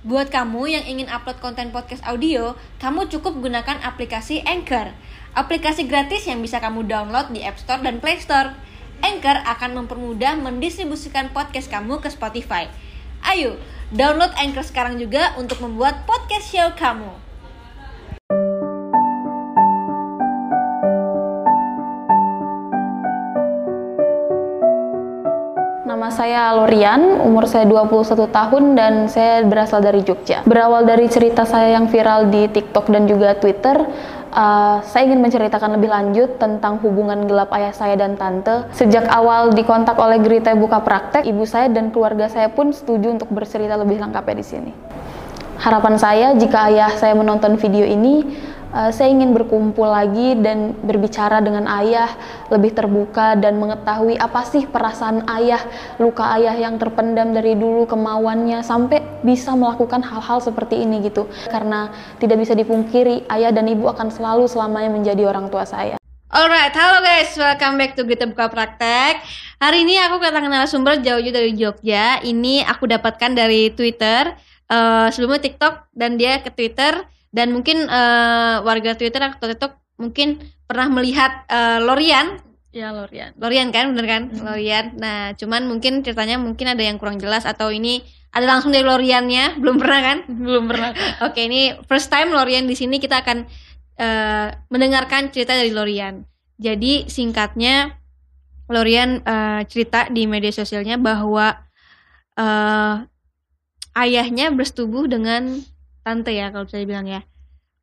Buat kamu yang ingin upload konten podcast audio, kamu cukup gunakan aplikasi Anchor. Aplikasi gratis yang bisa kamu download di App Store dan Play Store. Anchor akan mempermudah mendistribusikan podcast kamu ke Spotify. Ayo, download Anchor sekarang juga untuk membuat podcast show kamu. Saya Lorian, umur saya 21 tahun dan saya berasal dari Jogja. Berawal dari cerita saya yang viral di TikTok dan juga Twitter, uh, saya ingin menceritakan lebih lanjut tentang hubungan gelap ayah saya dan tante. Sejak awal dikontak oleh Gerita Buka Praktek, ibu saya dan keluarga saya pun setuju untuk bercerita lebih lengkapnya di sini. Harapan saya jika ayah saya menonton video ini, uh, saya ingin berkumpul lagi dan berbicara dengan ayah lebih terbuka dan mengetahui apa sih perasaan ayah, luka ayah yang terpendam dari dulu kemauannya sampai bisa melakukan hal-hal seperti ini gitu. Karena tidak bisa dipungkiri ayah dan ibu akan selalu selamanya menjadi orang tua saya. Alright, halo guys, welcome back to Kita Buka Praktek. Hari ini aku kedatangan narasumber jauh-jauh dari Jogja. Ini aku dapatkan dari Twitter, uh, sebelumnya TikTok dan dia ke Twitter dan mungkin uh, warga Twitter atau TikTok mungkin pernah melihat uh, Lorian. Ya Lorian. Lorian kan bener kan? Hmm. Lorian. Nah cuman mungkin ceritanya mungkin ada yang kurang jelas atau ini ada langsung dari Loriannya. Belum pernah kan? Belum pernah. oke ini first time Lorian di sini. Kita akan uh, mendengarkan cerita dari Lorian. Jadi singkatnya Lorian uh, cerita di media sosialnya bahwa uh, ayahnya bersetubuh dengan tante ya kalau bisa dibilang ya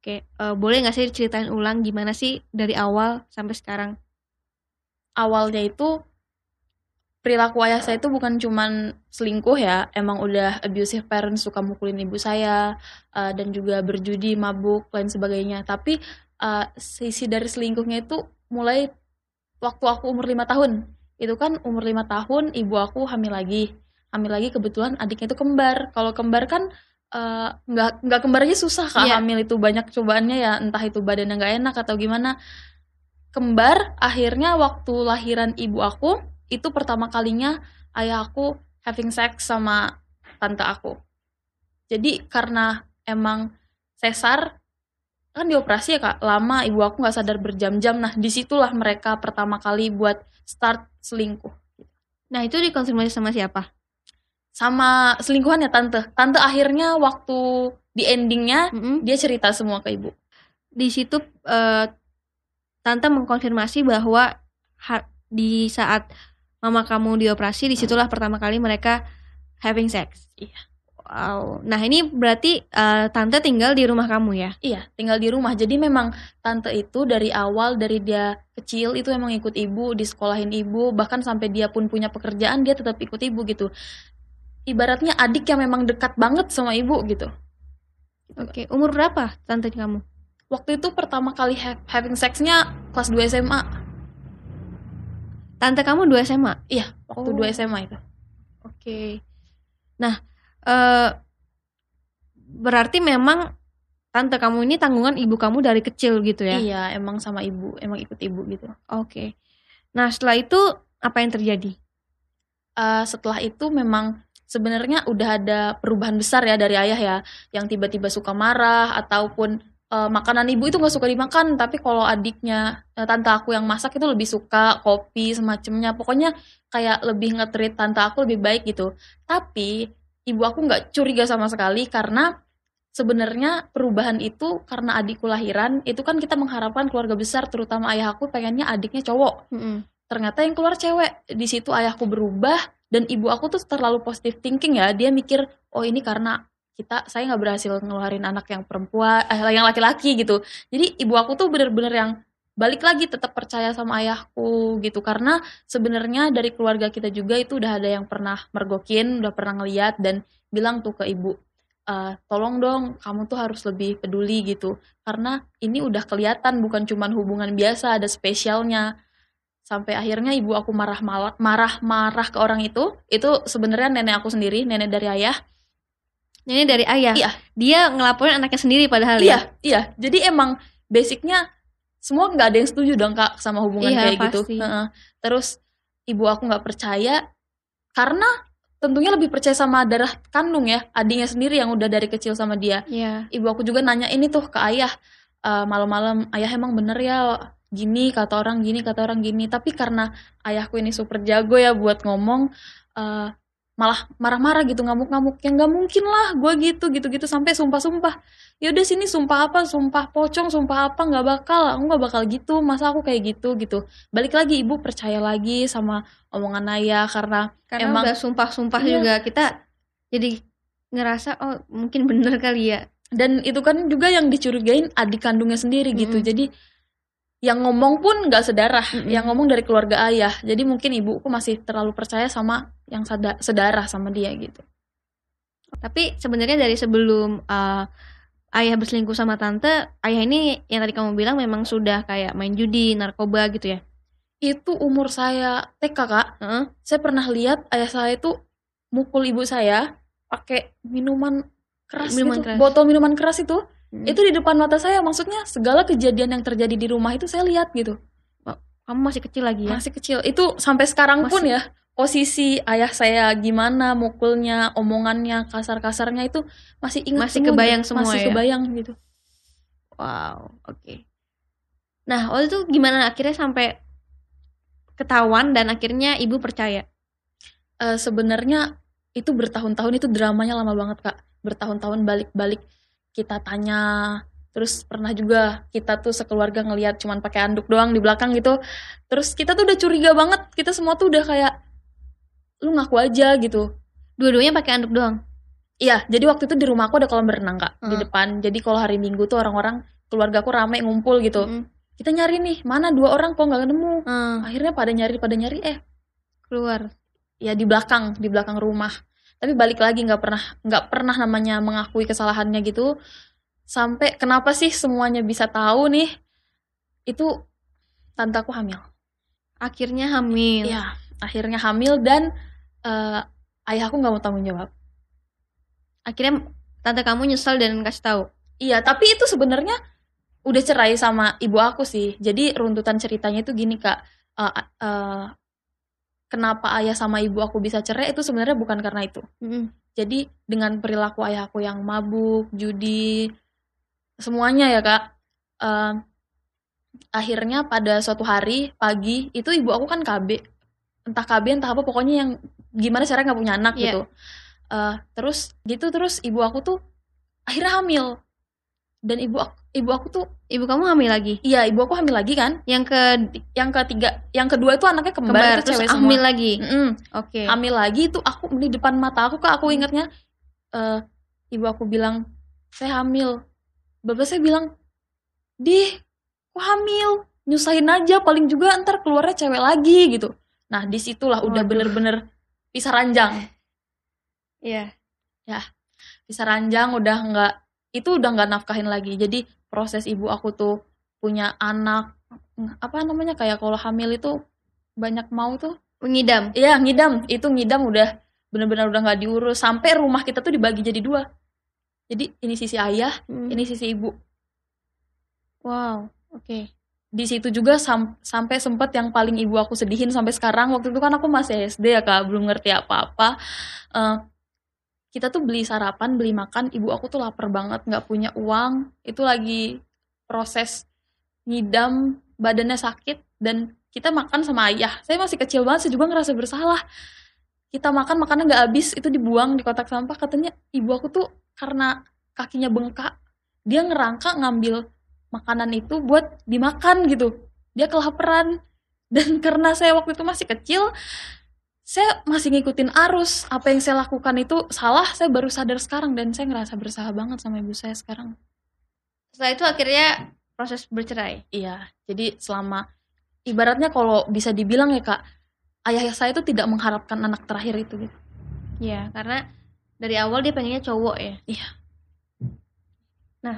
oke uh, boleh nggak sih ceritain ulang gimana sih dari awal sampai sekarang awalnya itu perilaku ayah saya itu bukan cuman selingkuh ya, emang udah abusive parents suka mukulin ibu saya uh, dan juga berjudi, mabuk, lain sebagainya. Tapi uh, sisi dari selingkuhnya itu mulai waktu aku umur lima tahun. Itu kan umur lima tahun ibu aku hamil lagi, hamil lagi kebetulan adiknya itu kembar. Kalau kembar kan uh, nggak nggak kembar aja susah kak Iya. hamil itu banyak cobaannya ya entah itu badannya nggak enak atau gimana kembar akhirnya waktu lahiran ibu aku itu pertama kalinya ayah aku having sex sama tante aku jadi karena emang sesar kan dioperasi ya kak lama ibu aku nggak sadar berjam-jam nah di situlah mereka pertama kali buat start selingkuh Nah itu dikonfirmasi sama siapa? Sama selingkuhannya tante tante akhirnya waktu di endingnya Mm-mm. dia cerita semua ke ibu Di situ eh, tante mengkonfirmasi bahwa di saat mama kamu dioperasi di situlah pertama kali mereka having sex. Iya. Wow. Nah ini berarti eh, tante tinggal di rumah kamu ya? Iya, tinggal di rumah. Jadi memang tante itu dari awal dari dia kecil itu emang ikut ibu, disekolahin ibu, bahkan sampai dia pun punya pekerjaan dia tetap ikut ibu gitu. Ibaratnya adik yang memang dekat banget sama ibu gitu. Oke. Umur berapa tante kamu? Waktu itu pertama kali ha- having sexnya kelas 2 SMA. Tante kamu dua SMA. Iya, waktu Oh. 2 SMA itu. Oke. Nah, eh berarti memang tante kamu ini tanggungan ibu kamu dari kecil gitu ya? Iya, emang sama ibu, emang ikut ibu gitu. Oke. Nah, setelah itu apa yang terjadi? Eh, setelah itu memang sebenarnya udah ada perubahan besar ya dari ayah ya yang tiba-tiba suka marah ataupun eh, makanan ibu itu nggak suka dimakan tapi kalau adiknya eh, tante aku yang masak itu lebih suka kopi semacamnya. Pokoknya kayak lebih ngetrit tante aku lebih baik gitu. Tapi ibu aku nggak curiga sama sekali karena sebenarnya perubahan itu karena adikku lahiran itu kan kita mengharapkan keluarga besar terutama ayah aku pengennya adiknya cowok. Ternyata yang keluar cewek. Di situ ayahku berubah dan ibu aku tuh terlalu positive thinking ya. Dia mikir oh ini karena kita saya nggak berhasil ngeluarin anak yang perempuan eh, yang laki-laki gitu. Jadi ibu aku tuh bener-bener yang balik lagi tetap percaya sama ayahku gitu. Karena sebenarnya dari keluarga kita juga itu udah ada yang pernah mergokin udah pernah ngeliat dan bilang tuh ke ibu "Eh, tolong dong kamu tuh harus lebih peduli gitu. Karena ini udah kelihatan bukan cuman hubungan biasa ada spesialnya sampai akhirnya ibu aku marah marah marah ke orang itu itu sebenarnya nenek aku sendiri nenek dari ayah Ini dari ayah. Iya. Dia ngelaporin anaknya sendiri padahal iya ya. iya jadi emang basicnya semua nggak ada yang setuju dong kak sama hubungan Iya, kayak gitu pasti. Heeh. terus ibu aku nggak percaya karena tentunya lebih percaya sama darah kandung ya, adiknya sendiri yang udah dari kecil sama dia. Iya. Ibu aku juga nanya ini tuh ke ayah, eh, malam-malam, ayah emang bener ya gini kata orang gini kata orang gini. Tapi karena ayahku ini super jago ya buat ngomong, eh, malah marah-marah gitu ngamuk-ngamuk ya nggak mungkin lah gue gitu gitu-gitu sampai sumpah-sumpah ya udah sini sumpah apa sumpah pocong sumpah apa nggak bakal aku nggak bakal gitu masa aku kayak gitu gitu balik lagi ibu percaya lagi sama omongan ayah karena Karena Emang- udah sumpah-sumpah Iya. juga kita jadi ngerasa oh mungkin bener kali ya. dan itu kan juga yang dicurigain adik kandungnya sendiri gitu Mm-mm. jadi yang ngomong pun nggak sedarah Mm-mm. yang ngomong dari keluarga ayah jadi mungkin ibuku masih terlalu percaya sama yang sedarah sama dia gitu Tapi sebenarnya dari sebelum uh, ayah berselingkuh sama tante, ayah ini yang tadi kamu bilang memang sudah kayak main judi, narkoba gitu ya. itu umur saya TK kak Heeh. saya pernah lihat ayah saya itu mukul ibu saya pakai minuman keras Minuman gitu. keras. botol minuman keras itu Mm. itu di depan mata saya maksudnya segala kejadian yang terjadi di rumah itu saya lihat gitu kamu masih kecil lagi ya. masih kecil itu sampai sekarang pun Masih- ya posisi ayah saya gimana mukulnya omongannya kasar-kasarnya itu masih ingat Masih semua kebayang gitu. semua masih ya? kebayang gitu Wow, oke. Nah, waktu itu gimana akhirnya sampai ketahuan dan akhirnya ibu percaya? Eh, sebenarnya itu bertahun-tahun itu dramanya lama banget kak bertahun-tahun balik-balik kita tanya. Terus pernah juga kita tuh sekeluarga ngelihat cuman pakai anduk doang di belakang gitu. Terus kita tuh udah curiga banget. Kita semua tuh udah kayak lu ngaku aja gitu. Dua-duanya pakai anduk doang. iya jadi waktu itu di rumah aku ada kolam berenang kak di Hmm. depan. Jadi kalau hari minggu tuh orang-orang keluarga aku rame ngumpul gitu. Mm. kita nyari nih mana dua orang kok nggak ketemu? Hmm, akhirnya pada nyari pada nyari eh keluar. ya di belakang di belakang rumah tapi balik lagi nggak pernah nggak pernah namanya mengakui kesalahannya gitu. Sampai kenapa sih semuanya bisa tahu nih? Itu tante aku hamil. Akhirnya hamil. Iya akhirnya hamil dan eh, ayahku nggak mau tanggung jawab. Akhirnya tante kamu nyesel dan kasih tahu. iya tapi itu sebenarnya udah cerai sama ibu aku sih. Jadi runtutan ceritanya itu gini kak. Eh, eh, kenapa ayah sama ibu aku bisa cerai itu sebenarnya bukan karena itu Mm-mm. Jadi dengan perilaku ayahku yang mabuk, judi, semuanya ya kak. eh, akhirnya pada suatu hari pagi itu ibu aku kan KB, entah KB entah apa pokoknya yang gimana cara nggak punya anak Iya. gitu. Eh, terus gitu terus ibu aku tuh akhirnya hamil dan ibu aku, ibu aku tuh Ibu kamu hamil lagi. iya ibu aku hamil lagi kan. Yang ke Yang ketiga, yang kedua itu anaknya kembar, kembar itu terus cewek hamil semua. lagi. Mm-mm Oke. hamil lagi itu aku di depan mata aku kak aku ingatnya eh, ibu aku bilang saya hamil bapak saya bilang di kok hamil nyusahin aja paling juga ntar keluarnya cewek lagi gitu nah di situlah udah Waduh. bener-bener pisah ranjang Iya. pisah ranjang udah nggak itu udah nggak nafkahin lagi jadi proses ibu aku tuh punya anak apa namanya kayak kalau hamil itu banyak mau tuh Mengidam. Iya ngidam, itu ngidam udah bener-bener udah nggak diurus sampai rumah kita tuh dibagi jadi dua. Jadi ini sisi ayah, Mm. ini sisi ibu. Wow. Oke. Di situ juga sam- sampai sempet yang paling ibu aku sedihin sampai sekarang. Waktu itu kan aku masih SD ya kak, belum ngerti apa-apa. Eh, kita tuh beli sarapan, beli makan. Ibu aku tuh lapar banget, nggak punya uang. Itu lagi proses ngidam, badannya sakit dan kita makan sama ayah. Saya masih kecil banget, saya juga ngerasa bersalah. Kita makan makannya nggak habis, itu dibuang di kotak sampah. Katanya ibu aku tuh karena kakinya bengkak, dia ngerangka ngambil makanan itu buat dimakan gitu. Dia kelaparan dan karena saya waktu itu masih kecil, saya masih ngikutin arus. Apa yang saya lakukan itu salah, saya baru sadar sekarang dan saya ngerasa bersalah banget sama ibu saya sekarang. Setelah itu akhirnya proses bercerai. Iya, jadi selama ibaratnya kalau bisa dibilang ya kak, ayah saya itu tidak mengharapkan anak terakhir itu gitu. Iya, karena dari awal dia pengennya cowok ya. Iya. Nah,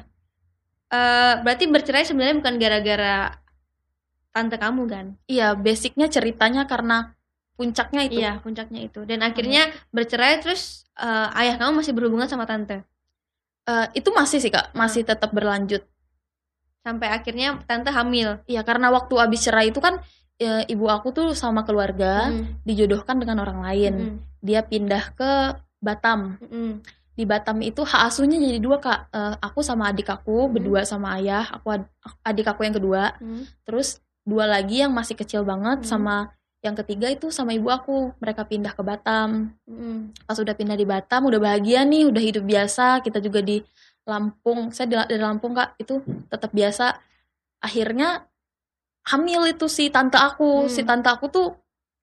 eh berarti bercerai sebenarnya bukan gara-gara tante kamu kan? Iya, basicnya ceritanya karena puncaknya itu. Iya, puncaknya itu. Dan akhirnya bercerai terus eh, ayah kamu masih berhubungan sama tante. Eh, itu masih sih kak, masih tetap berlanjut. Sampai akhirnya tante hamil. Iya, karena waktu abis cerai itu kan e, ibu aku tuh sama keluarga Mm, dijodohkan dengan orang lain. mm, dia pindah ke Batam. Mm-mm. Di Batam itu hak asuhnya jadi dua kak. Eh, aku sama adik aku Hmm. berdua sama ayah. Aku ad- adik aku yang kedua. Mm. Terus dua lagi yang masih kecil banget Hmm. sama yang ketiga itu sama ibu aku. Mereka pindah ke Batam. Mm. Pas udah pindah di Batam, udah bahagia nih, udah hidup biasa. Kita juga di Lampung. Saya di, dari Lampung kak, itu tetap biasa. Akhirnya hamil itu si tante aku. Hmm. Si tante aku tuh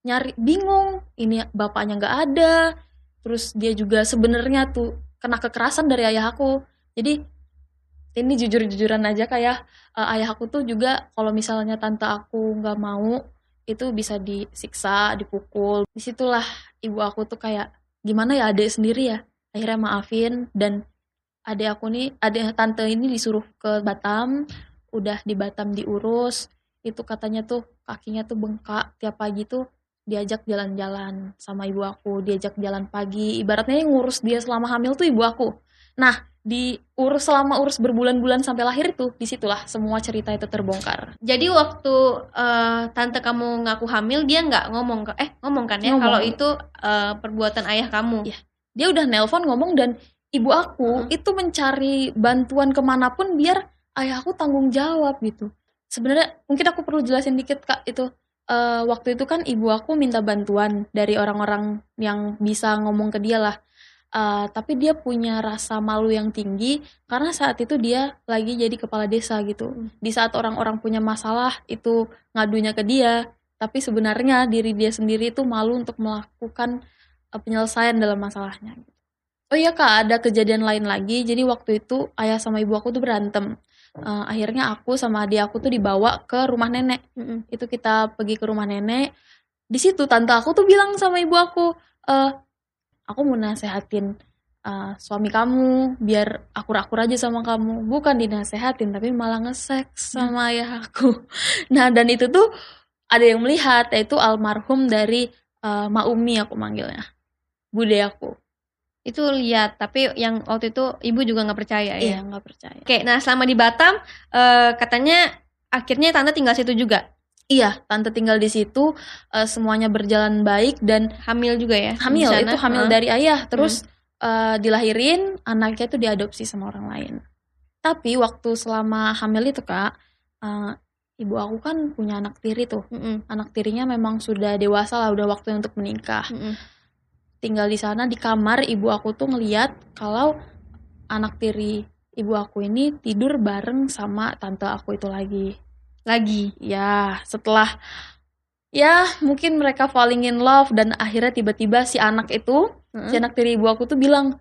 nyari bingung. Ini bapaknya nggak ada. Terus dia juga sebenarnya tuh kena kekerasan dari ayah aku. Jadi ini jujur-jujuran aja kayak eh, ayah aku tuh juga kalau misalnya tante aku nggak mau itu bisa disiksa, dipukul. Di situlah ibu aku tuh kayak gimana ya adik sendiri ya. Akhirnya maafin dan adik aku nih, adik tante ini disuruh ke Batam, udah di Batam diurus. Itu katanya tuh kakinya tuh bengkak tiap pagi tuh diajak jalan-jalan sama ibu aku, diajak jalan pagi. Ibaratnya yang ngurus dia selama hamil tuh ibu aku. Nah, diurus selama urus berbulan-bulan sampai lahir itu, di situlah semua cerita itu terbongkar. Jadi waktu eh, tante kamu ngaku hamil dia nggak ngomong ke eh ngomong kan ya Ngomong. kalau itu eh, perbuatan ayah kamu. Iya. Dia udah nelpon ngomong dan ibu aku Heeh. itu mencari bantuan ke mana pun biar ayah aku tanggung jawab gitu. Sebenarnya mungkin aku perlu jelasin dikit kak itu eh, waktu itu kan ibu aku minta bantuan dari orang-orang yang bisa ngomong ke dia lah. Eh, tapi dia punya rasa malu yang tinggi karena saat itu dia lagi jadi kepala desa gitu. Di saat orang-orang punya masalah itu ngadunya ke dia, tapi sebenarnya diri dia sendiri itu malu untuk melakukan eh, penyelesaian dalam masalahnya. Oh iya kak, ada kejadian lain lagi. Jadi waktu itu ayah sama ibu aku tuh berantem. Eh, akhirnya aku sama adik aku tuh dibawa ke rumah nenek. Mm-mm. Itu kita pergi ke rumah nenek. Di situ tante aku tuh bilang sama ibu aku, eh aku mau nasehatin eh, suami kamu biar akur-akur aja sama kamu. Bukan dinasehatin tapi malah nge-seks sama ayah aku. Nah dan itu tuh ada yang melihat yaitu almarhum dari eh, Ma Umi aku manggilnya. Bude aku. Itu lihat tapi yang waktu itu ibu juga nggak percaya ya. Iya nggak percaya. Oke, nah selama di Batam eh, katanya akhirnya tante tinggal situ juga, Iya, tante tinggal di situ, eh, semuanya berjalan baik dan hamil juga ya. hamil sana? itu hamil Heeh. dari ayah. Terus eh, dilahirin, anaknya itu diadopsi sama orang lain. Tapi waktu selama hamil itu kak, eh, ibu aku kan punya anak tiri tuh. Mm-mm, Anak tirinya memang sudah dewasa lah, udah waktunya untuk menikah. mm-mm. Tinggal di sana di kamar, ibu aku tuh ngeliat kalau anak tiri ibu aku ini tidur bareng sama tante aku itu lagi. Lagi. Ya, setelah ya mungkin mereka falling in love dan akhirnya tiba-tiba si anak itu, Heeh. si anak tiri ibu aku tuh bilang,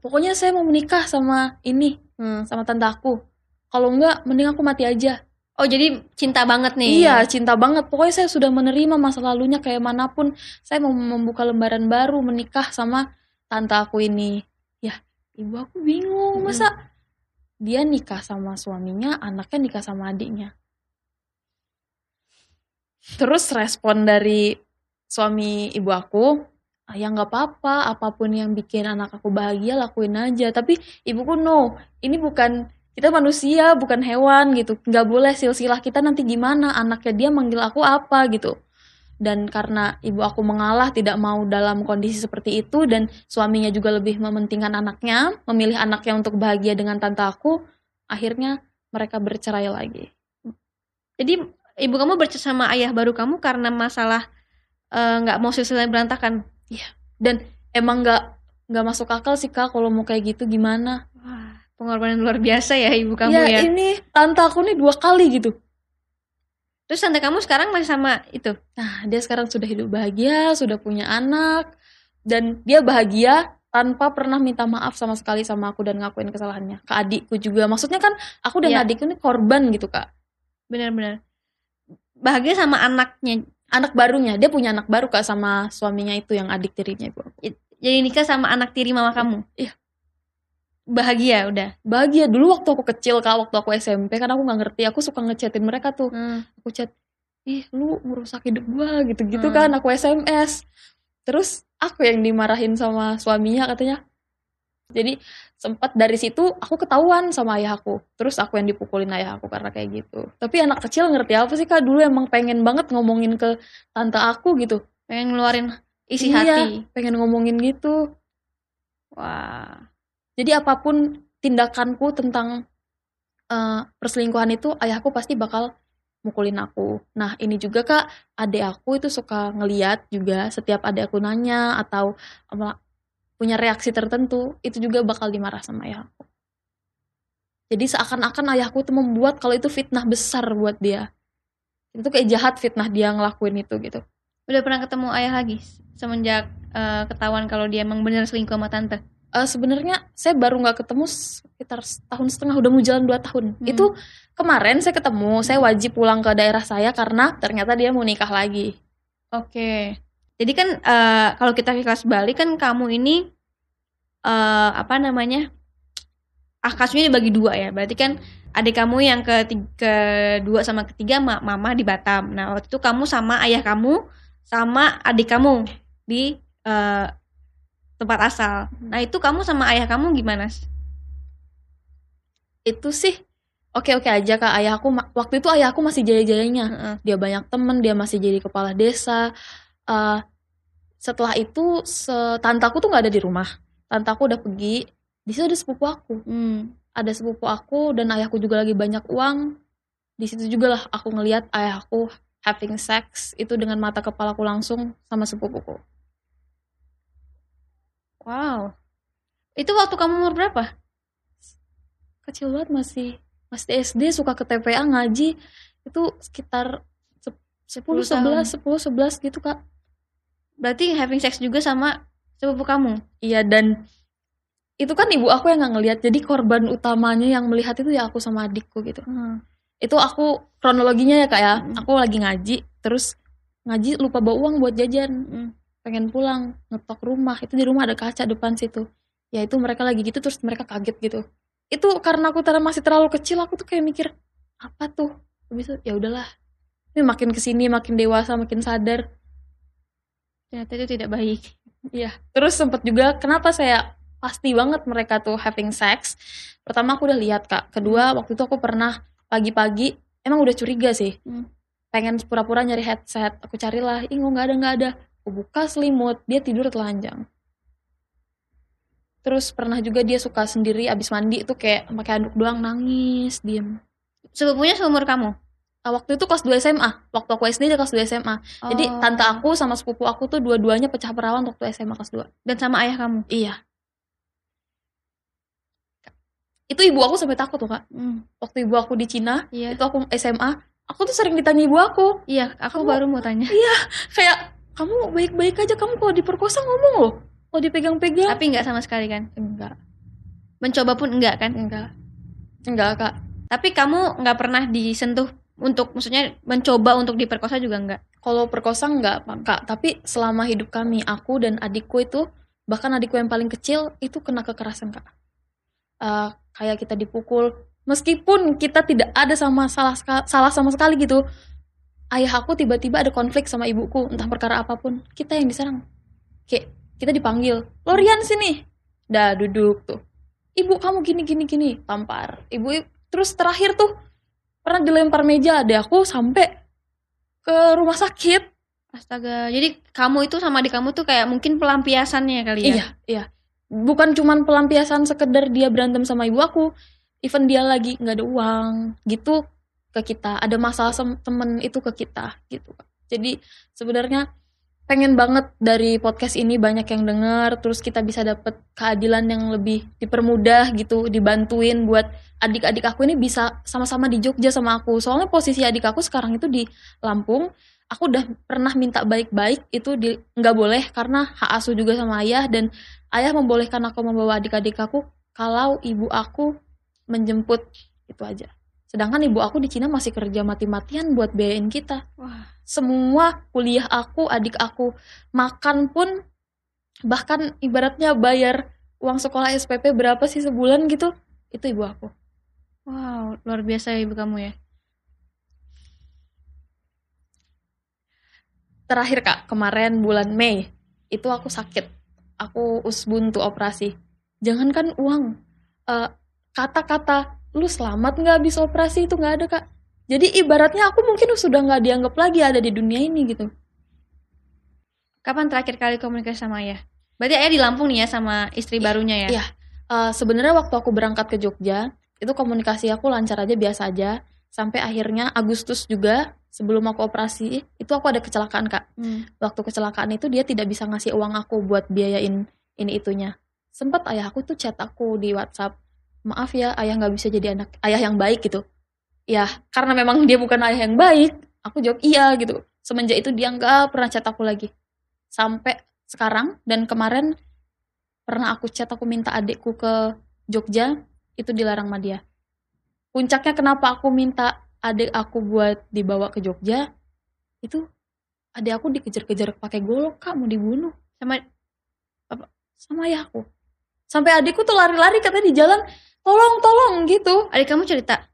pokoknya saya mau menikah sama ini, Hmm. sama tante aku. Kalau enggak, mending aku mati aja. Oh jadi cinta banget nih. Iya, cinta banget. Pokoknya saya sudah menerima masa lalunya kayak mana pun. Saya mau membuka lembaran baru, menikah sama tante aku ini. Ya, ibu aku bingung. Mm-mm. Masa dia nikah sama suaminya, anaknya nikah sama adiknya. Terus respon dari suami ibu aku, "Ah, ya nggak apa-apa, apa pun yang bikin anak aku bahagia lakuin aja. Tapi ibuku no, ini bukan kita manusia, bukan hewan gitu. Nggak boleh silsilah kita nanti gimana, anaknya dia manggil aku apa gitu. Dan karena ibu aku mengalah tidak mau dalam kondisi seperti itu dan suaminya juga lebih mementingkan anaknya, memilih anaknya untuk bahagia dengan tante aku, akhirnya mereka bercerai lagi. Jadi ibu kamu bercerai sama ayah baru kamu karena masalah eh, nggak mau silsilah berantakan. Dan emang nggak nggak masuk akal sih kak kalau mau kayak gitu gimana? Wah, pengorbanan luar biasa ya ibu kamu ya, ya. ini tante aku nih dua kali gitu. Terus tante kamu sekarang masih sama itu. Nah, dia sekarang sudah hidup bahagia, sudah punya anak, dan dia bahagia tanpa pernah minta maaf sama sekali sama aku dan ngakuin kesalahannya. Ke adikku juga. Maksudnya kan aku dan Iya. adikku ini korban gitu, Kak. Benar-benar. Bahagia sama anaknya. Anak barunya, dia punya anak baru Kak sama suaminya itu yang adik tirinya ibu aku. Jadi nikah sama anak tiri mama kamu. Iya. Bahagia udah. Bahagia dulu waktu aku kecil Kak, waktu aku SMP kan aku nggak ngerti, aku suka ngechatin mereka tuh. Hmm. Aku chat, "Ih, lu merusak hidup gua." gitu-gitu Hmm. kan, aku SMS. Terus aku yang dimarahin sama suaminya katanya. Jadi sempat dari situ aku ketahuan sama ayah aku. Terus aku yang dipukulin ayah aku karena kayak gitu. Tapi anak kecil ngerti apa sih Kak? Dulu emang pengen banget ngomongin ke tante aku gitu. Pengen ngeluarin isi Iya, hati. pengen ngomongin gitu. Wah. Jadi apa pun tindakanku tentang eh, perselingkuhan itu ayahku pasti bakal mukulin aku. Nah ini juga kak, adik aku itu suka ngeliat juga setiap adik aku nanya atau punya reaksi tertentu, itu juga bakal dimarah sama ayahku. Jadi seakan-akan ayahku tuh membuat kalau itu fitnah besar buat dia. Itu kayak jahat fitnah dia ngelakuin itu gitu. Udah pernah ketemu ayah lagi semenjak eh, ketahuan kalau dia emang bener selingkuh sama tante. Eh, sebenarnya saya baru nggak ketemu sekitar setahun setengah udah mau jalan dua tahun Hmm. itu kemarin saya ketemu saya wajib pulang ke daerah saya karena ternyata dia mau nikah lagi Oke. Jadi kan eh, kalau kita ke kelas balik kan kamu ini eh apa namanya? Ah kasusnya dibagi dua ya. Berarti kan adik kamu yang ke kedua sama ketiga ma- mama di Batam. Nah, waktu itu kamu sama ayah kamu sama adik kamu di eh, tempat asal. Nah, itu kamu sama ayah kamu gimana? itu sih oke oke aja kak ayahku ma- waktu itu ayahku masih jaya jayanya Heeh. dia banyak temen dia masih jadi kepala desa Eh, setelah itu tantaku tuh nggak ada di rumah. Tantaku udah pergi. Di situ ada sepupu aku. Hmm. ada sepupu aku dan ayahku juga lagi banyak uang. Di situ juga lah aku ngelihat ayahku having sex itu dengan mata kepalaku langsung sama sepupuku. Wow. Itu waktu kamu umur berapa? kecil banget masih masih SD suka ke TPA ngaji. Itu sekitar sep- 10 10 11 10 11 gitu kak Berarti having sex juga sama sepupu kamu. iya dan itu kan ibu aku yang nggak ngelihat. Jadi korban utamanya yang melihat itu ya aku sama adikku gitu. Itu aku kronologinya ya kak ya. Hmm. aku lagi ngaji terus ngaji lupa bawa uang buat jajan. Hmm. pengen pulang ngetok rumah. Itu di rumah ada kaca depan situ. Ya itu mereka lagi gitu terus mereka kaget gitu. Itu karena aku ternyata masih terlalu kecil aku tuh kayak mikir apa tuh? Habis itu ya udahlah. Ini makin ke sini makin dewasa makin sadar Ternyata itu tidak baik. Iya, terus sempet juga kenapa saya pasti banget mereka tuh having sex. Pertama aku udah lihat kak, kedua waktu itu aku pernah pagi-pagi emang udah curiga sih, Hmm. pengen pura-pura nyari headset. Aku carilah, ih nggak ada nggak ada. Aku buka selimut, dia tidur telanjang. Terus pernah juga dia suka sendiri abis mandi itu kayak pakai anduk doang nangis, diem. Sepupunya seumur kamu. Nah, waktu itu kelas 2 SMA, waktu aku SD dia kelas 2 SMA. Jadi Oh. tante aku sama sepupu aku tuh dua-duanya pecah perawan waktu SMA kelas 2. dan sama ayah kamu. Iya. Itu ibu aku sampai takut tuh kak. Hmm. Waktu ibu aku di Cina, Iya. itu aku SMA, aku tuh sering ditanya ibu aku, Iya, aku Kamu- baru mau tanya. kayak kamu baik-baik aja, kamu kalau diperkosa ngomong loh, kalau dipegang-pegang. Tapi nggak sama sekali kan. Enggak, Mencoba pun enggak kan. enggak, enggak kak. Tapi kamu nggak pernah disentuh untuk maksudnya mencoba untuk diperkosa juga enggak. Kalau perkosa enggak kak, tapi selama hidup kami, aku dan adikku itu, bahkan adikku yang paling kecil itu kena kekerasan kak. Eh, kayak kita dipukul, meskipun kita tidak ada sama salah salah sama sekali gitu. Ayah aku tiba-tiba ada konflik sama ibuku, entah perkara apa pun, kita yang diserang. Kayak kita dipanggil, Lorian sini, dah duduk tuh. Ibu kamu gini gini gini, tampar. Ibu terus terakhir tuh pernah dilempar meja ada aku sampai ke rumah sakit. Astaga. Jadi kamu itu sama adik kamu tuh kayak mungkin pelampiasannya kali ya. Iya, iya. Bukan cuman pelampiasan sekedar dia berantem sama ibu aku, even dia lagi nggak ada uang gitu ke kita, ada masalah sama temen itu ke kita gitu. Jadi sebenarnya pengen banget dari podcast ini banyak yang denger, terus kita bisa dapet keadilan yang lebih dipermudah gitu, dibantuin buat adik-adik aku ini bisa sama-sama di Jogja sama aku. Soalnya posisi adik aku sekarang itu di Lampung, aku udah pernah minta baik-baik itu di nggak boleh karena hak asuh juga sama ayah dan ayah membolehkan aku membawa adik-adik aku kalau ibu aku menjemput itu aja. Sedangkan ibu aku di Cina masih kerja mati-matian buat biayain kita. Wah. Semua kuliah aku, adik aku, makan pun bahkan ibaratnya bayar uang sekolah SPP berapa sih sebulan gitu, itu ibu aku. Wow, luar biasa ibu kamu ya. Terakhir Kak, kemarin bulan Mei, itu aku sakit. Aku usbuntu operasi. Jangankan uang, eh, kata-kata lu selamat nggak habis operasi itu nggak ada Kak. Jadi ibaratnya aku mungkin sudah nggak dianggap lagi ada di dunia ini gitu. Kapan terakhir kali komunikasi sama ayah? Berarti ayah di Lampung nih ya sama istri barunya ya? Iya. Uh, Sebenarnya waktu aku berangkat ke Jogja, itu komunikasi aku lancar aja biasa aja. Sampai akhirnya Agustus juga sebelum aku operasi, itu aku ada kecelakaan kak. Hmm. Waktu kecelakaan itu dia tidak bisa ngasih uang aku buat biayain ini itunya. Sempat ayah aku tuh chat aku di WhatsApp, maaf ya ayah nggak bisa jadi anak ayah yang baik gitu. Ya karena memang dia bukan ayah yang baik, aku jawab iya gitu. Semenjak itu dia nggak pernah chat aku lagi. Sampai sekarang dan kemarin pernah aku chat aku minta adikku ke Jogja itu dilarang sama dia. Puncaknya kenapa aku minta adik aku buat dibawa ke Jogja itu adik aku dikejar-kejar pakai golok kak mau dibunuh Sama sama ayahku. Sampai adikku tuh lari-lari katanya di jalan tolong tolong gitu. adik kamu cerita?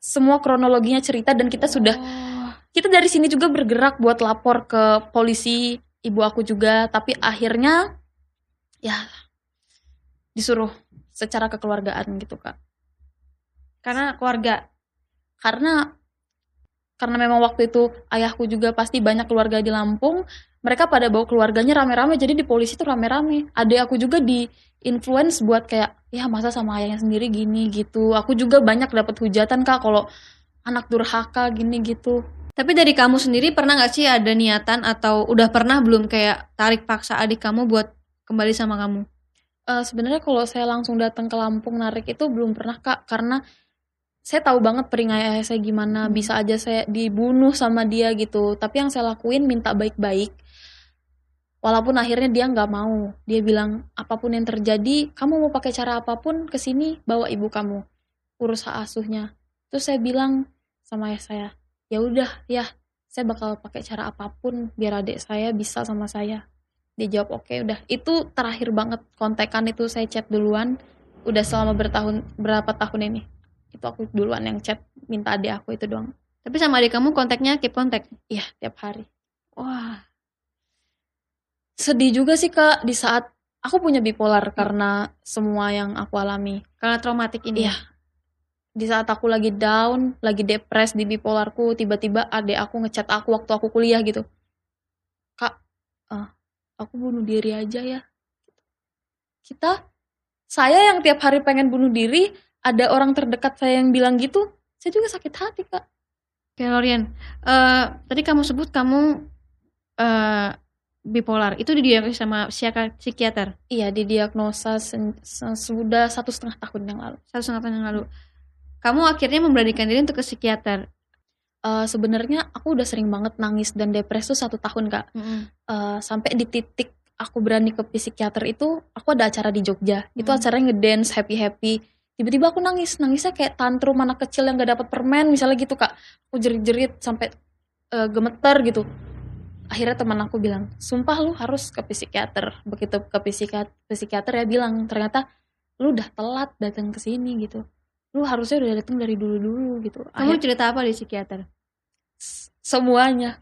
Semua kronologinya cerita dan kita sudah Oh. kita dari sini juga bergerak buat lapor ke polisi ibu aku juga tapi akhirnya ya disuruh secara kekeluargaan gitu kak Karena keluarga. karena karena memang waktu itu ayahku juga pasti banyak keluarga di Lampung mereka pada bawa keluarganya rame-rame jadi di polisi tuh rame-rame adik aku juga di influence buat kayak ya masa sama ayahnya sendiri gini gitu aku juga banyak dapat hujatan kak kalau anak durhaka gini gitu Tapi dari kamu sendiri pernah nggak sih ada niatan atau udah pernah belum kayak tarik paksa adik kamu buat kembali sama kamu? Eh, sebenarnya kalau saya langsung datang ke Lampung narik itu belum pernah kak karena saya tahu banget peringai ayah saya gimana Hmm. bisa aja saya dibunuh sama dia gitu tapi yang saya lakuin minta baik-baik walaupun akhirnya dia nggak mau. Dia bilang apa pun yang terjadi kamu mau pakai cara apa pun ke sini bawa ibu kamu. Urus hak asuhnya. Terus saya bilang sama ayah saya ya udah ya saya bakal pakai cara apa pun biar adik saya bisa sama saya. Dia jawab oke udah. Itu terakhir banget kontekan itu saya chat duluan. Udah selama bertahun berapa tahun ini. Itu aku duluan yang chat minta adik aku itu doang. Tapi sama adik kamu kontaknya keep kontak. iya tiap hari. Wah. Sedih juga sih kak di saat aku punya bipolar karena semua yang aku alami. Karena traumatik ini. Iya. di saat aku lagi down lagi depres di bipolarku tiba-tiba adik aku ngechat aku waktu aku kuliah gitu. Kak eh, aku bunuh diri aja ya. Kita saya yang tiap hari pengen bunuh diri ada orang terdekat saya yang bilang gitu saya juga sakit hati kak. Oke Lorian, eh tadi kamu sebut kamu eh bipolar. Itu didiagnosis sama psikiater iya didiagnosa sudah satu setengah tahun yang lalu satu setengah tahun yang lalu. Kamu akhirnya memberanikan diri untuk ke psikiater. Eh, sebenarnya aku udah sering banget nangis dan depresi tuh satu tahun kak Eh, sampai di titik aku berani ke psikiater itu aku ada acara di Jogja itu Hmm. acaranya ngedance happy happy tiba-tiba aku nangis nangisnya kayak tantrum anak kecil yang gak dapat permen misalnya gitu kak aku jerit-jerit sampai eh, gemeter gitu akhirnya teman aku bilang sumpah lu harus ke psikiater. Begitu ke psikiater psikiater ya bilang ternyata lu udah telat datang ke sini gitu. Lu harusnya udah datang dari dulu-dulu gitu. Kamu Akhir- cerita apa di psikiater? semuanya.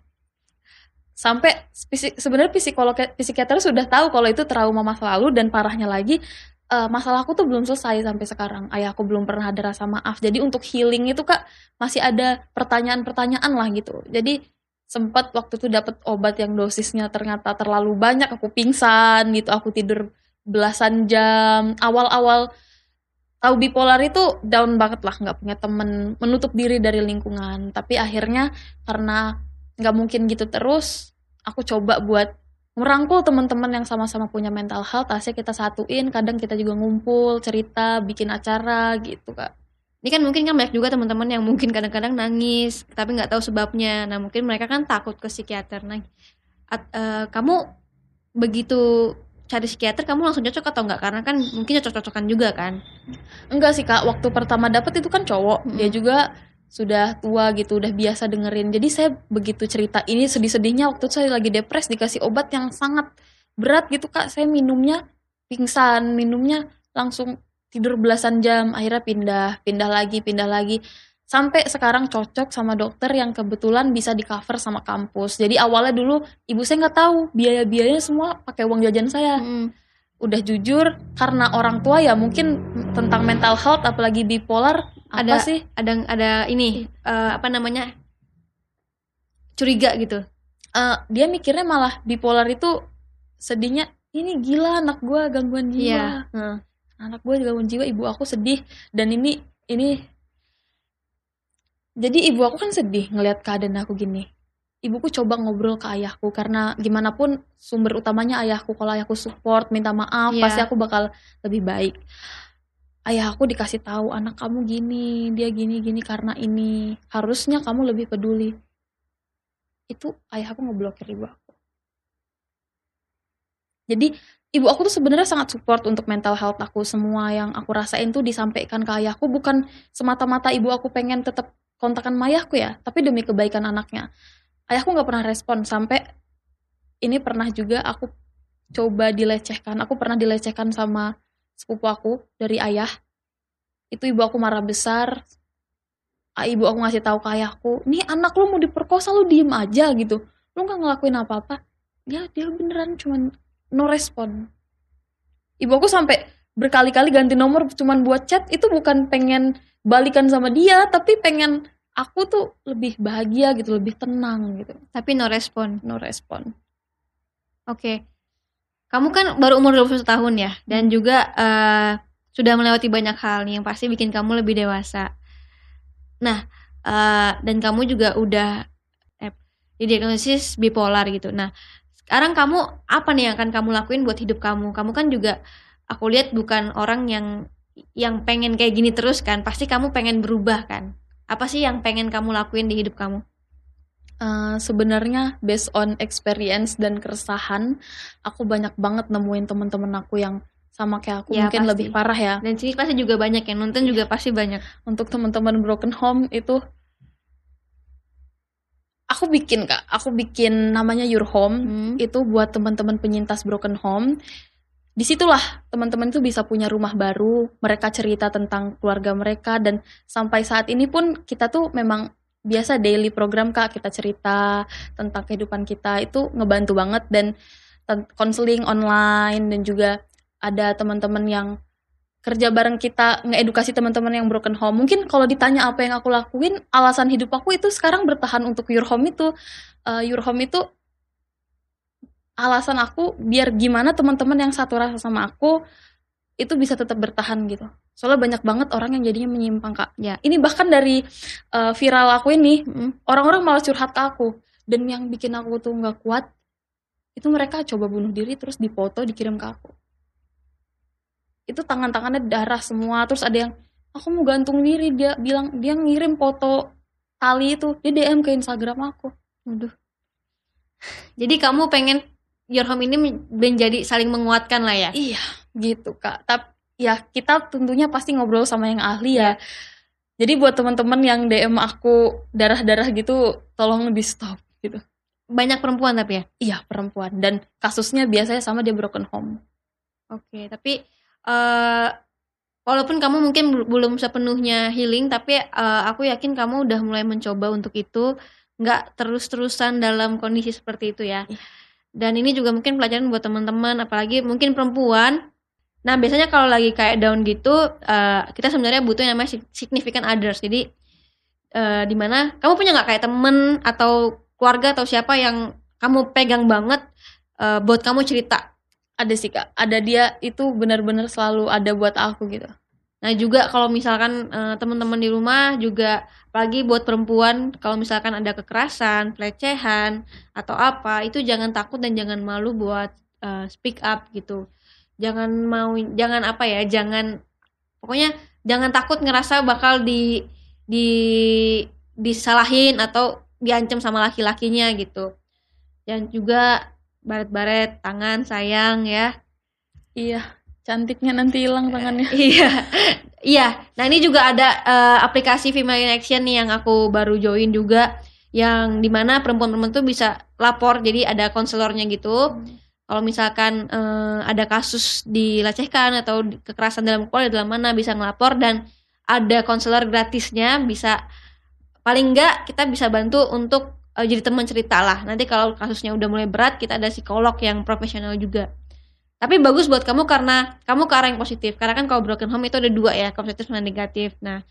Sampai sebenarnya psikolog psikiater sudah tahu kalau itu trauma masa lalu dan parahnya lagi eh, masalah aku tuh belum selesai sampai sekarang. Ayahku belum pernah ada rasa maaf. Jadi untuk healing itu kak masih ada pertanyaan-pertanyaan lah gitu. Jadi sempat waktu itu dapat obat yang dosisnya ternyata terlalu banyak aku pingsan gitu aku tidur belasan jam. Awal-awal tahu bipolar itu down banget lah nggak punya temen menutup diri dari lingkungan. Tapi akhirnya karena nggak mungkin gitu terus aku coba buat merangkul teman-teman yang sama-sama punya mental health akhirnya kita satuin kadang kita juga ngumpul cerita bikin acara gitu kak Ini kan mungkin kan banyak juga teman-teman yang mungkin kadang-kadang nangis tapi nggak tahu sebabnya. Nah mungkin mereka kan takut ke psikiater. Nah, at- eh, kamu begitu cari psikiater kamu langsung cocok atau enggak? Karena kan mungkin cocok-cocokan juga kan. enggak sih kak waktu pertama dapet itu kan cowok Mm-mm. dia juga sudah tua gitu udah biasa dengerin jadi saya begitu cerita ini sedih-sedihnya waktu itu saya lagi depres dikasih obat yang sangat berat gitu kak saya minumnya pingsan minumnya langsung tidur belasan jam akhirnya pindah pindah lagi pindah lagi sampai sekarang cocok sama dokter yang kebetulan bisa di cover sama kampus jadi awalnya dulu ibu saya nggak tahu biaya biayanya semua pakai uang jajan saya Mm. udah jujur karena orang tua ya mungkin tentang mental health apalagi bipolar apa Ada- sih Ada ada ini eh, apa namanya curiga gitu. eh, dia mikirnya malah bipolar itu sedihnya ini gila anak gue gangguan jiwa Iya. Heeh. Anak gue gangguan jiwa ibu aku sedih. Dan ini ini jadi ibu aku kan sedih ngelihat keadaan aku gini. Ibuku coba ngobrol ke ayahku karena gimana pun sumber utamanya ayahku. Kalau ayahku support minta maaf Iya. pasti aku bakal lebih baik. Ayah aku dikasih tahu anak kamu gini dia gini gini karena ini. Harusnya kamu lebih peduli. Itu ayah aku ngeblokir ibu aku. Jadi ibu aku tuh sebenarnya sangat support untuk mental health aku. Semua yang aku rasain tuh disampaikan ke ayahku. Bukan semata-mata ibu aku pengen tetap kontakan sama ayahku ya tapi demi kebaikan anaknya. Ayahku nggak pernah respon sampai ini pernah juga aku coba dilecehkan. Aku pernah dilecehkan sama sepupu aku dari ayah. Itu ibu aku marah besar. Ah, ibu aku ngasih tahu ke ayahku nih anak lu mau diperkosa lu diem aja gitu. Lu nggak ngelakuin apa-apa. Ya dia beneran cuman no respon ibu aku sampai berkali-kali ganti nomor cuman buat chat itu bukan pengen balikan sama dia tapi pengen aku tuh lebih bahagia gitu lebih tenang gitu Tapi no respon. no respon Oke. Kamu kan baru umur 21 tahun ya dan juga eh, sudah melewati banyak hal nih yang pasti bikin kamu lebih dewasa. Nah, eh, dan kamu juga udah eh, didiagnosis bipolar gitu. Nah, sekarang kamu apa nih yang akan kamu lakuin buat hidup kamu? Kamu kan juga aku lihat bukan orang yang yang pengen kayak gini terus kan. Pasti kamu pengen berubah kan. Apa sih yang pengen kamu lakuin di hidup kamu? Eh, sebenarnya based on experience dan keresahan aku banyak banget nemuin teman-teman aku yang sama kayak aku Ya, mungkin pasti. lebih parah ya Dan sini pasti juga banyak yang nonton juga pasti banyak. untuk teman-teman broken home itu aku bikin kak. Aku bikin namanya your home. Hmm. itu buat teman-teman penyintas broken home. Di situlah teman-teman itu bisa punya rumah baru mereka cerita tentang keluarga mereka dan sampai saat ini pun kita tuh memang biasa daily program kak. Kita cerita tentang kehidupan kita. Itu ngebantu banget dan konseling online dan juga ada teman-teman yang kerja bareng kita ngeedukasi teman-teman yang broken home. Mungkin kalau ditanya apa yang aku lakuin alasan hidup aku itu sekarang bertahan untuk your home itu. Eh, your home itu alasan aku biar gimana teman-teman yang satu rasa sama aku itu bisa tetap bertahan gitu. Soalnya banyak banget orang yang jadinya menyimpang kak. Ya. ini bahkan dari eh, viral aku ini orang-orang malah curhat ke aku. Dan yang bikin aku tuh nggak kuat itu mereka coba bunuh diri terus dipoto dikirim ke aku itu tangan-tangannya darah semua terus ada yang aku mau gantung diri dia bilang dia ngirim foto tali itu dia DM ke Instagram aku. Waduh. Jadi kamu pengen your home ini men- menjadi saling menguatkan lah ya. iya gitu kak. Tapi ya kita tentunya pasti ngobrol sama yang ahli ya. Jadi buat teman-teman yang DM aku darah-darah gitu tolong di stop gitu. Banyak perempuan tapi ya. iya perempuan. Dan kasusnya biasanya sama dia broken home. Oke, tapi eh walaupun kamu mungkin bel- belum sepenuhnya healing, tapi eh, aku yakin kamu udah mulai mencoba untuk itu, nggak terus-terusan dalam kondisi seperti itu ya. Iya. Dan ini juga mungkin pelajaran buat teman-teman, apalagi mungkin perempuan. Nah, biasanya kalau lagi kayak down gitu, eh, kita sebenarnya butuh yang namanya sig- significant others. Jadi eh di mana kamu punya nggak kayak temen atau keluarga atau siapa yang kamu pegang banget eh, buat kamu cerita ada sih kak ada dia itu benar-benar selalu ada buat aku gitu Nah juga kalau misalkan eh, teman-teman di rumah juga apalagi buat perempuan kalau misalkan ada kekerasan, pelecehan atau apa itu jangan takut dan jangan malu buat eh, speak up gitu. Jangan mau jangan apa ya, jangan pokoknya jangan takut ngerasa bakal di di disalahin atau diancam sama laki-lakinya gitu. Dan juga baret-baret tangan sayang ya. iya cantiknya nanti hilang tangannya Iya, iya. Nah ini juga ada eh, aplikasi Female in Action nih yang aku baru join juga, yang di mana perempuan-perempuan tuh bisa lapor, jadi ada konselornya gitu. Kalau misalkan eh, ada kasus dilecehkan atau kekerasan dalam keluarga dalam mana bisa ngelapor dan ada konselor gratisnya, bisa paling enggak kita bisa bantu untuk eh, jadi teman cerita lah. Nanti kalau kasusnya udah mulai berat, kita ada psikolog yang profesional juga. Tapi bagus buat kamu karena kamu ke arah yang positif. Karena kan kalau broken home itu ada dua ya, positif dan negatif. Nah,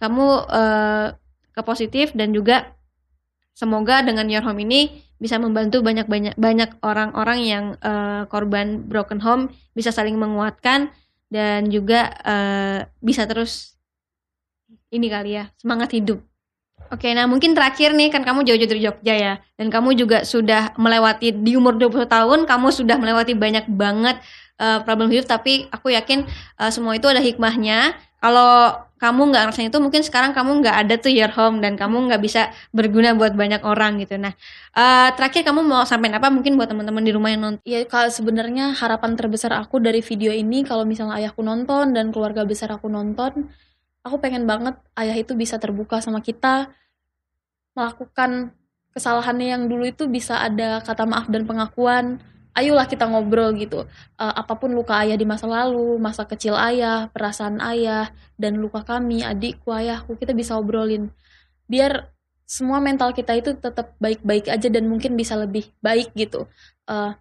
kamu eh, ke positif dan juga semoga dengan your home ini bisa membantu banyak banyak banyak orang-orang yang uh, korban broken home bisa saling menguatkan dan juga uh, bisa terus ini kali ya semangat hidup. Oke, nah mungkin terakhir nih kan kamu jauh-jauh dari Jogja ya dan kamu juga sudah melewati di umur 20 tahun kamu sudah melewati banyak banget uh, problem hidup tapi aku yakin uh, semua itu ada hikmahnya. Kalau kamu nggak ngerasain itu mungkin sekarang kamu nggak ada tuh your home dan kamu nggak bisa berguna buat banyak orang gitu. Nah uh, terakhir kamu mau sampaikan apa mungkin buat teman-teman di rumah yang nonton? Ya kalau sebenarnya harapan terbesar aku dari video ini kalau misalnya ayahku nonton dan keluarga besar aku nonton, aku pengen banget ayah itu bisa terbuka sama kita melakukan kesalahannya yang dulu itu bisa ada kata maaf dan pengakuan. Ayolah kita ngobrol gitu. Uh, apa pun luka ayah di masa lalu masa kecil ayah perasaan ayah dan luka kami adikku ayahku kita bisa obrolin. Biar semua mental kita itu tetap baik-baik aja dan mungkin bisa lebih baik gitu. Uh,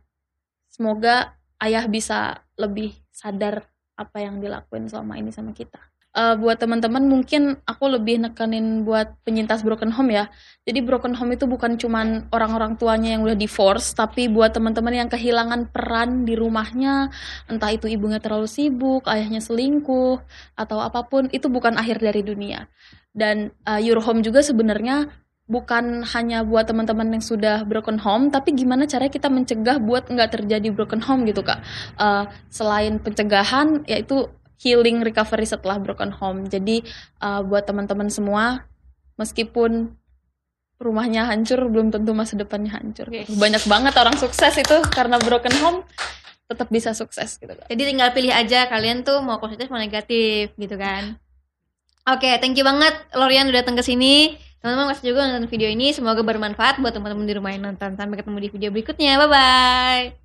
semoga ayah bisa lebih sadar apa yang dilakuin selama ini sama kita uh, buat teman-teman mungkin aku lebih nekenin buat penyintas broken home ya. Jadi broken home itu bukan cuman orang-orang tuanya yang udah divorce, tapi buat teman-teman yang kehilangan peran di rumahnya, entah itu ibunya terlalu sibuk, ayahnya selingkuh, atau apa pun, itu bukan akhir dari dunia. Dan uh, your home juga sebenarnya bukan hanya buat teman-teman yang sudah broken home, tapi gimana caranya kita mencegah buat nggak terjadi broken home gitu kak. Uh, selain pencegahan, yaitu healing recovery setelah broken home. Jadi uh, buat teman-teman semua, meskipun rumahnya hancur, belum tentu masa depannya hancur. Yes. Banyak banget orang sukses itu karena broken home tetap bisa sukses gitu. Jadi tinggal pilih aja kalian tuh mau positif mau negatif gitu kan. Oke, okay, thank you banget Lorian udah datang ke sini. Teman-teman masih juga nonton video ini, semoga bermanfaat buat teman-teman di rumah yang nonton. Sampai ketemu di video berikutnya. Bye bye.